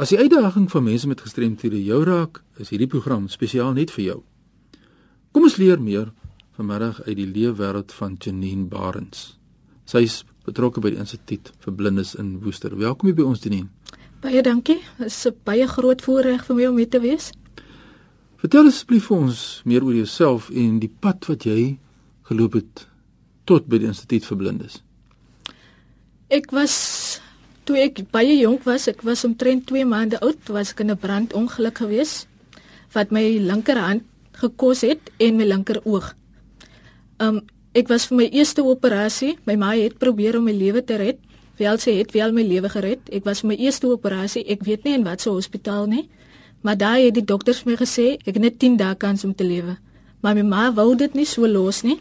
As die uitdaging van mense met gestremthede jou raak, is hierdie program spesiaal net vir jou. Kom ons leer meer vanmiddag uit die leefwêreld van Janine Barends. Sy is betrokke by die Instituut vir Blindes in Woester. Welkom by ons Janine. Baie dankie. Dit is 'n baie groot voorreg vir my om hier te wees. Vertel asseblief vir ons meer oor jouself en die pad wat jy geloop het tot by die Instituut vir Blindes. Ek was toe ek baie jonk was, ek was omtrent 2 maande oud, was ek in 'n brandongeluk gewees wat my linkerhand gekos het en my linker oog. Um ek was vir my eerste operasie, my ma het probeer om my lewe te red. Wel sy het wel my lewe gered. Ek was vir my eerste operasie. Ek weet nie in watter hospitaal nie. Maar daai het die dokters my gesê ek het net 10 dae kans om te lewe. Maar my ma wou dit nie so los nie.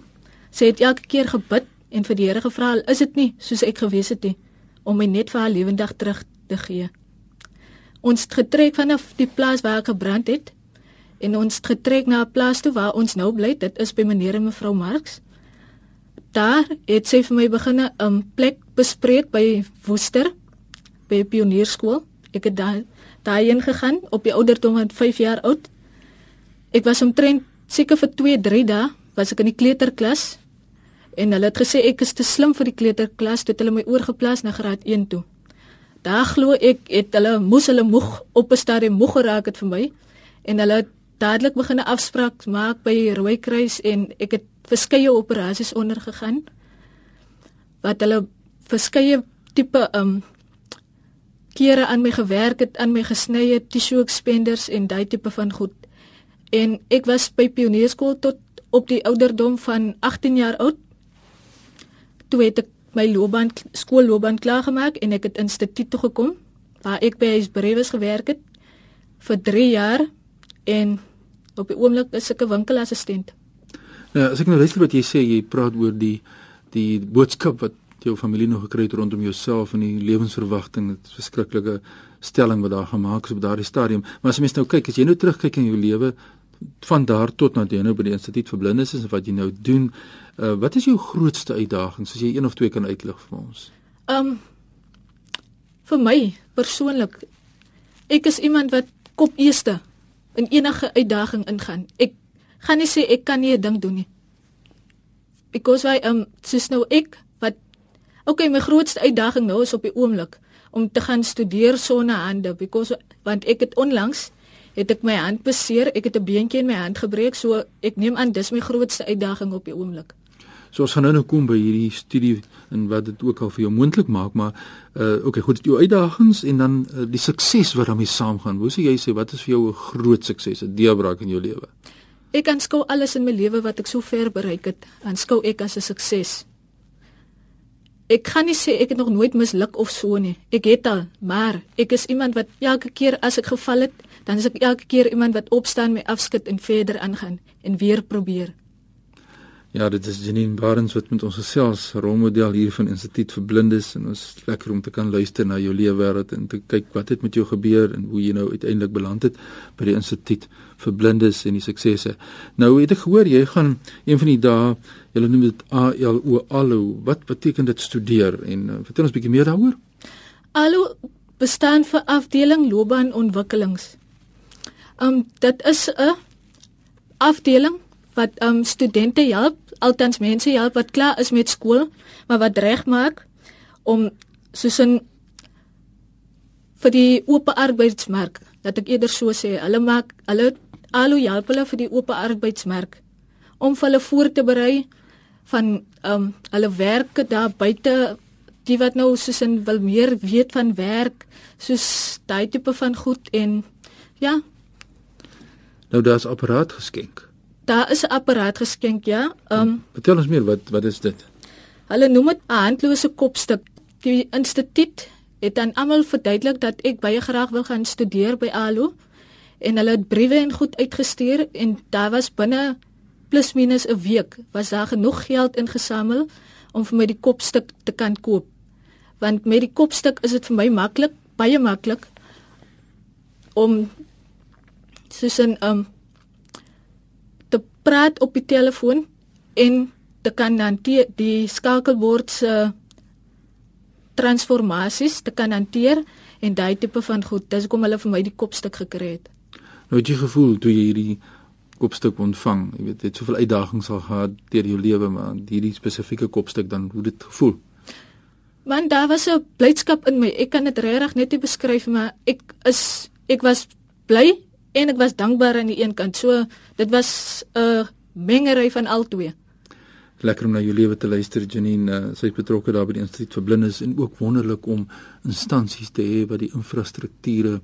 Sy het elke keer gebid en vir die Here gevra, "Is dit nie soos ek gewees het nie om my net vir haar lewendig terug te gee?" Ons het getrek vanaf die plaas waar ek gebrand het en ons het getrek na 'n plaas toe waar ons nou bly. Dit is by meneer en mevrou Marx. Daar het sy vir my begin 'n um, plek bespreek by Woester by Pionierskool. Ek het daar daarheen gegaan op die ouderdom van 5 jaar oud. Ek was omtrent seker vir 2, 3 dae was ek in die kleuterklas en hulle het gesê ek is te slim vir die kleuterklas, toe het hulle my oorgeplaas na graad 1 toe. Daar glo ek het hulle moes hulle moeg op 'n stadium moeg geraak het vir my en hulle het dadelik begin 'n afspraak maak by Rooikruis en ek het verskeie operasies ondergegaan wat hulle verskeie tipe um kere aan my gewerk het, aan my gesny het, tissue expanders en daai tipe van goed. En ek was by pionierskool tot op die ouderdom van 18 jaar oud. Toe het ek my loopbaan skoolloopbaan klaar gemaak en ek het instituut toe gekom waar ek by Huisbrewes gewerk het vir 3 jaar en op die oomblik is ek 'n winkelassistent. Nou, as ek nou luister wat jy sê, jy praat oor die die boodskap wat jou familie nog gekry het rondom jouself en die lewensverwagting, dit verskriklike stelling wat daar gemaak is op daardie stadium. Maar as jy mens nou kyk, as jy nou terugkyk in jou lewe van daar tot na jy nou by die instituut vir blindes is en wat jy nou doen, uh, wat is jou grootste uitdagings as jy een of twee kan uitlig vir ons? Um vir my persoonlik ek is iemand wat kop eerste in enige uitdaging ingaan. Ek gaan nie sê ek kan nie 'n ding doen nie. Because why um soos nou ek wat okay, my grootste uitdaging nou is op die oomblik om te gaan studeer sonder hande because want ek het onlangs het ek my hand beseer, ek het 'n beentjie in my hand gebreek, so ek neem aan dis my grootste uitdaging op die oomblik. So ons gaan nou nou kom by hierdie studie en wat dit ook al vir jou moontlik maak, maar uh okay, goed, jou uitdagings en dan uh, die sukses wat daarmee saamgaan. Hoe sê jy sê wat is vir jou 'n groot sukses, 'n deurbraak in jou lewe? Ek aanskou alles in my lewe wat ek so ver bereik het, aanskou ek as 'n sukses. Ek kan nie sê ek het nog nooit misluk of so nie. Ek het al, maar ek is iemand wat elke keer as ek geval het, dan is ek elke keer iemand wat opstaan, my afskud en verder aangaan en weer probeer. Ja, dit is Janine Barends wat met ons gesels, rolmodel hier van Instituut vir Blindes en ons lekker om te kan luister na jou lewe wêreld en te kyk wat het met jou gebeur en hoe jy nou uiteindelik beland het by die Instituut vir Blindes en die suksesse. Nou het ek gehoor jy gaan een van die dae, jy noem dit ALO ALO, wat beteken dit studeer en uh, vertel ons bietjie meer daaroor? ALO bestaan vir afdeling loopbaanontwikkelings. Um dit is 'n afdeling wat um studente help, altens mense help wat klaar is met skool, maar wat regmaak om soos 'n vir die oop arbeidsmark, dat ek eerder so sê, hulle maak hulle al hoe help hulle vir die oop arbeidsmark om hulle voor te berei van um hulle werke daar buite die wat nou soos in wil meer weet van werk soos daai tipe van goed en ja nou daar's apparaat geskenk Daar is 'n apparaat geskenk, ja. Ehm um, Vertel ons meer, wat wat is dit? Hulle noem dit 'n handlose kopstuk. Die instituut het aan almal verduidelik dat ek baie graag wil gaan studeer by ALO en hulle het briewe en goed uitgestuur en daar was binne plus minus 'n week was daar genoeg geld ingesamel om vir my die kopstuk te kan koop. Want met die kopstuk is dit vir my maklik, baie maklik om soos 'n ehm um, praat op die telefoon en te kan hanteer die skakelbord se transformasies te kan hanteer en daai tipe van goed. Dis kom hulle vir my die kopstuk gekry het. Nou het jy gevoel toe jy hierdie kopstuk ontvang, jy weet, het soveel uitdagings al gehad deur jou lewe, maar hierdie spesifieke kopstuk dan hoe dit gevoel? Man, daar was 'n blydskap in my. Ek kan dit regtig net nie beskryf, maar ek is ek was bly en ek was dankbaar aan die een kant. So dit was 'n mengery van al twee. Lekker om na jou lewe te luister, Janine. Uh, sy is betrokke daar by die Instituut vir Blindes en ook wonderlik om instansies te hê wat die infrastrukture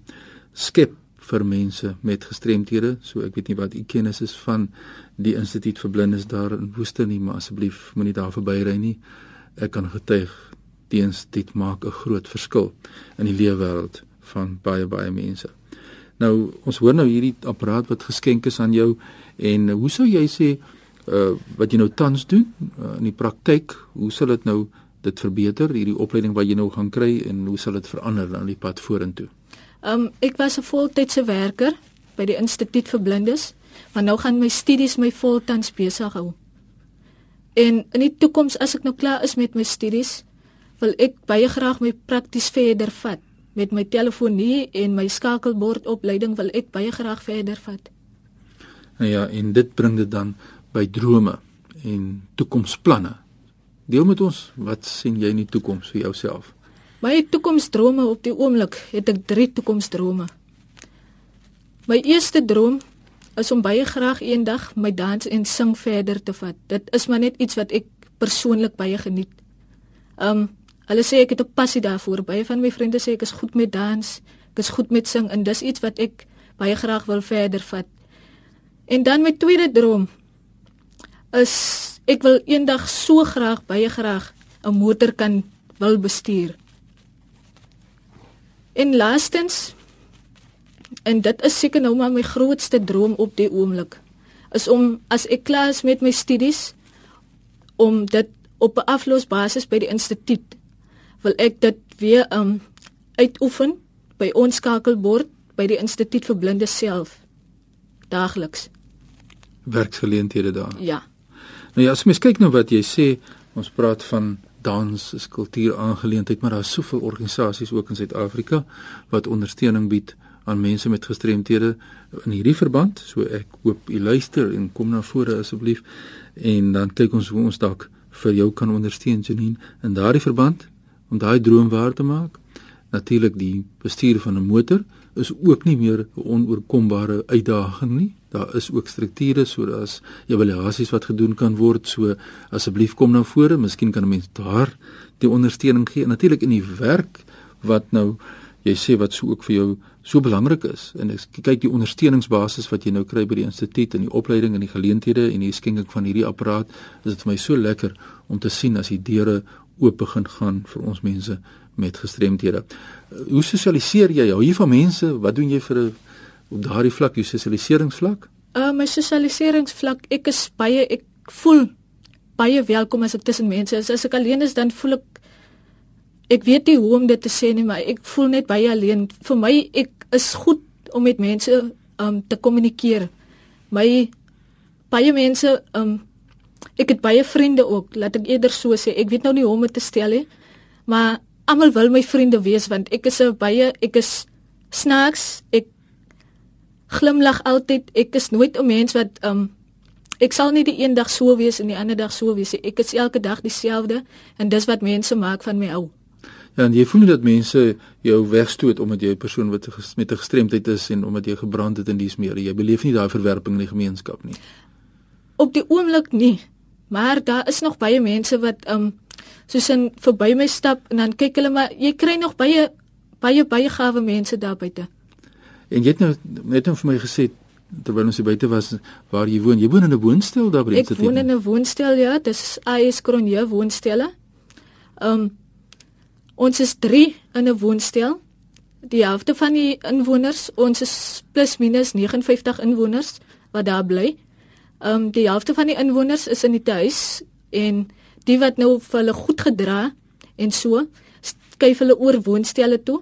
skep vir mense met gestremthede. So ek weet nie wat u kennis is van die Instituut vir Blindes daar in Woester nie, maar asseblief moenie daar verbyry nie. Ek kan getuig die instituut maak 'n groot verskil in die lewe wêreld van baie baie mense. Nou ons hoor nou hierdie apparaat wat geskenk is aan jou en hoe sou jy sê uh, wat jy nou tans doen uh, in die praktyk, hoe sal dit nou dit verbeter hierdie opleiding wat jy nou gaan kry en hoe sal dit verander aan die pad vorentoe? Um ek was 'n voltydse werker by die Instituut vir Blindes, maar nou gaan my studies my voltyds besig hou. En in die toekoms as ek nou klaar is met my studies, wil ek baie graag my prakties verder vat. Met my telefonie en my skakelbordopleiding wil ek baie graag verder vat. Nou ja, en dit bring dit dan by drome en toekomsplanne. Deel met ons, wat sien jy in die toekoms vir jouself? My toekomsdrome op die oomblik het ek drie toekomsdrome. My eerste droom is om baie graag eendag my dans en sing verder te vat. Dit is maar net iets wat ek persoonlik baie geniet. Um Hulle sê ek het 'n passie daarvoor. Baie van my vriende sê ek is goed met dans, ek is goed met sing en dis iets wat ek baie graag wil verder vat. En dan my tweede droom is ek wil eendag so graag baie graag 'n motor kan wil bestuur. En laastens en dit is seker nou maar my grootste droom op die oomblik is om as ek klaar is met my studies om dit op 'n aflosbasis by die instituut wil ek dit weer um uitoefen by ons skakelbord by die instituut vir blinde self daagliks werksgeleenthede daar. Ja. Nou ja, as mens kyk nou wat jy sê, ons praat van dans is kultuur aangeleentheid, maar daar's soveel organisasies ook in Suid-Afrika wat ondersteuning bied aan mense met gestremthede in hierdie verband. So ek hoop u luister en kom na vore asseblief en dan kyk ons hoe ons dalk vir jou kan ondersteun Janine in daardie verband om daai droom waar te maak. Natuurlik die bestuur van 'n motor is ook nie meer 'n onoorkombare uitdaging nie. Daar is ook strukture sodat evaluasies wat gedoen kan word. So asseblief kom na vore, miskien kan 'n mens daar die ondersteuning gee. Natuurlik in die werk wat nou jy sê wat so ook vir jou so belangrik is. En ek kyk die ondersteuningsbasis wat jy nou kry by die instituut en die opleiding en die geleenthede en die skenking van hierdie apparaat, is dit vir my so lekker om te sien as die deure oop begin gaan vir ons mense met gestremthede. Hoe sosialiseer jy? Hou jy van mense? Wat doen jy vir 'n op daardie vlak, jou sosialiseringsvlak? Uh my sosialiseringsvlak, ek is baie ek voel baie welkom as ek tussen mense is. As ek alleen is, dan voel ek ek weet nie hoe om dit te sê nie, maar ek voel net baie alleen. Vir my ek is goed om met mense um te kommunikeer. My baie mense um Ek het baie vriende ook, laat ek eerder so sê. Ek weet nou nie hoe om dit te stel nie. Maar almal wil my vriende wees want ek is 'n baie ek is snaaks. Ek glimlag altyd. Ek is nooit 'n mens wat um ek sal nie die een dag so wees en die ander dag so wees nie. Ek is elke dag dieselfde en dis wat mense maak van my ou. Ja, en jy voel nie dat mense jou wegstoot omdat jy 'n persoon wat met 'n gestremdheid is en omdat jy gebrand het in dies meer. Jy beleef nie daai verwerping in die gemeenskap nie. Op die oomblik nie. Maar daar is nog baie mense wat um soos in verby my stap en dan kyk hulle maar jy kry nog baie baie baie gawe mense daar buite. En jy het nou net nou vir my gesê terwyl ons hier buite was waar jy woon. Jy woon in 'n woonstel daar by die Ek woon in 'n woonstel ja, dis AS Kronje woonstelle. Um ons is 3 in 'n woonstel. Die helfte van die inwoners, ons is plus minus 59 inwoners wat daar bly. Ehm um, die helfte van die inwoners is in die huis en die wat nou vir hulle goed gedra en so skuif hulle oor woonstelle toe.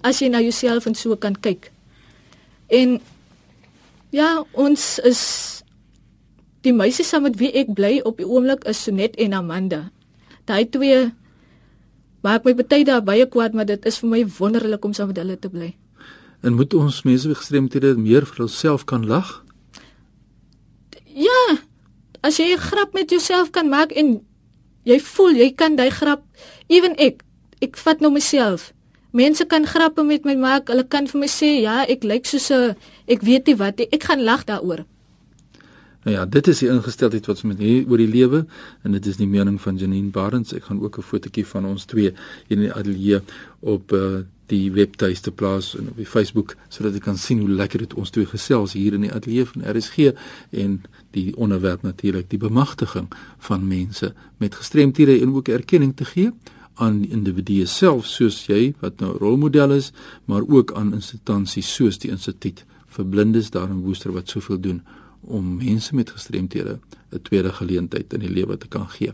As jy na jouself en so kan kyk. En ja, ons is die meisies saam met wie ek bly op die oomblik is Sonet en Amanda. Daai twee maak my baie daar baie kwaad, maar dit is vir my wonderlik om saam met hulle te bly. En moet ons mense met gestremthede meer vir hulself kan lag? Ja. As jy 'n grap met jouself kan maak en jy voel jy kan daai grap, ewen ek, ek vat nou myself. Mense kan grappe met my maak. Hulle kan vir my sê, "Ja, ek lyk soos 'n ek weet nie wat nie. Ek gaan lag daaroor." Nou ja, dit is die ingesteldheid wat ons met hier oor die lewe en dit is die mening van Janine Barends. Ek gaan ook 'n fotootjie van ons twee hier in die ateljee op uh, die webtuiste plaas en op die Facebook sodat jy kan sien hoe lekker dit ons twee gesels hier in die ateljee van RSG en die onderwerp natuurlik die bemagtiging van mense met gestremthede en ook erkenning te gee aan individue self soos jy wat nou rolmodel is, maar ook aan instansies soos die instituut vir blindes daar in Woester wat soveel doen om mense met gestremthede 'n tweede geleentheid in die lewe te kan gee.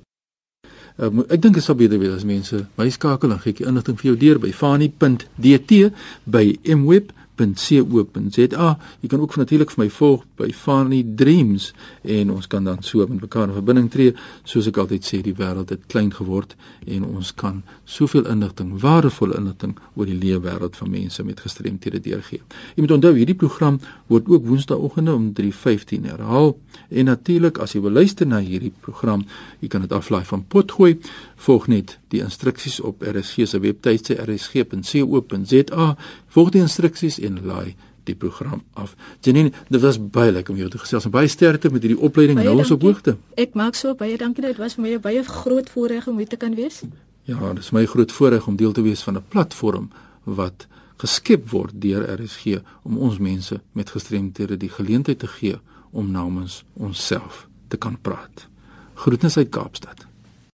Um, ek dink dit sou beter wees as mense my skakel en gee ek inligting vir jou deur by fani.dt by mweb.co.za. Jy kan ook natuurlik vir my volg by Fani Dreams en ons kan dan so met mekaar in verbinding tree. Soos ek altyd sê, die wêreld het klein geword en ons kan soveel inligting, waardevolle inligting oor die lewe wêreld van mense met gestremthede deurgee. Jy moet onthou hierdie program word ook woensdaeoggende om 3:15 herhaal en natuurlik as jy wil luister na hierdie program, jy kan dit aflaai van Potgooi. Volg net die instruksies op RSG se webtuiste rsg.co.za. Volg die instruksies en laai die program af. Janine, dit was baie lekker om jou te gesels en baie sterkte met hierdie opleiding nou ons op hoogte. Ek maak so baie dankie dat dit was vir my baie groot voorreg om hier te kan wees. Ja, dit is my groot voorreg om deel te wees van 'n platform wat geskep word deur RSG om ons mense met gestremthede die geleentheid te gee om namens onsself te kan praat. Groetens uit Kaapstad.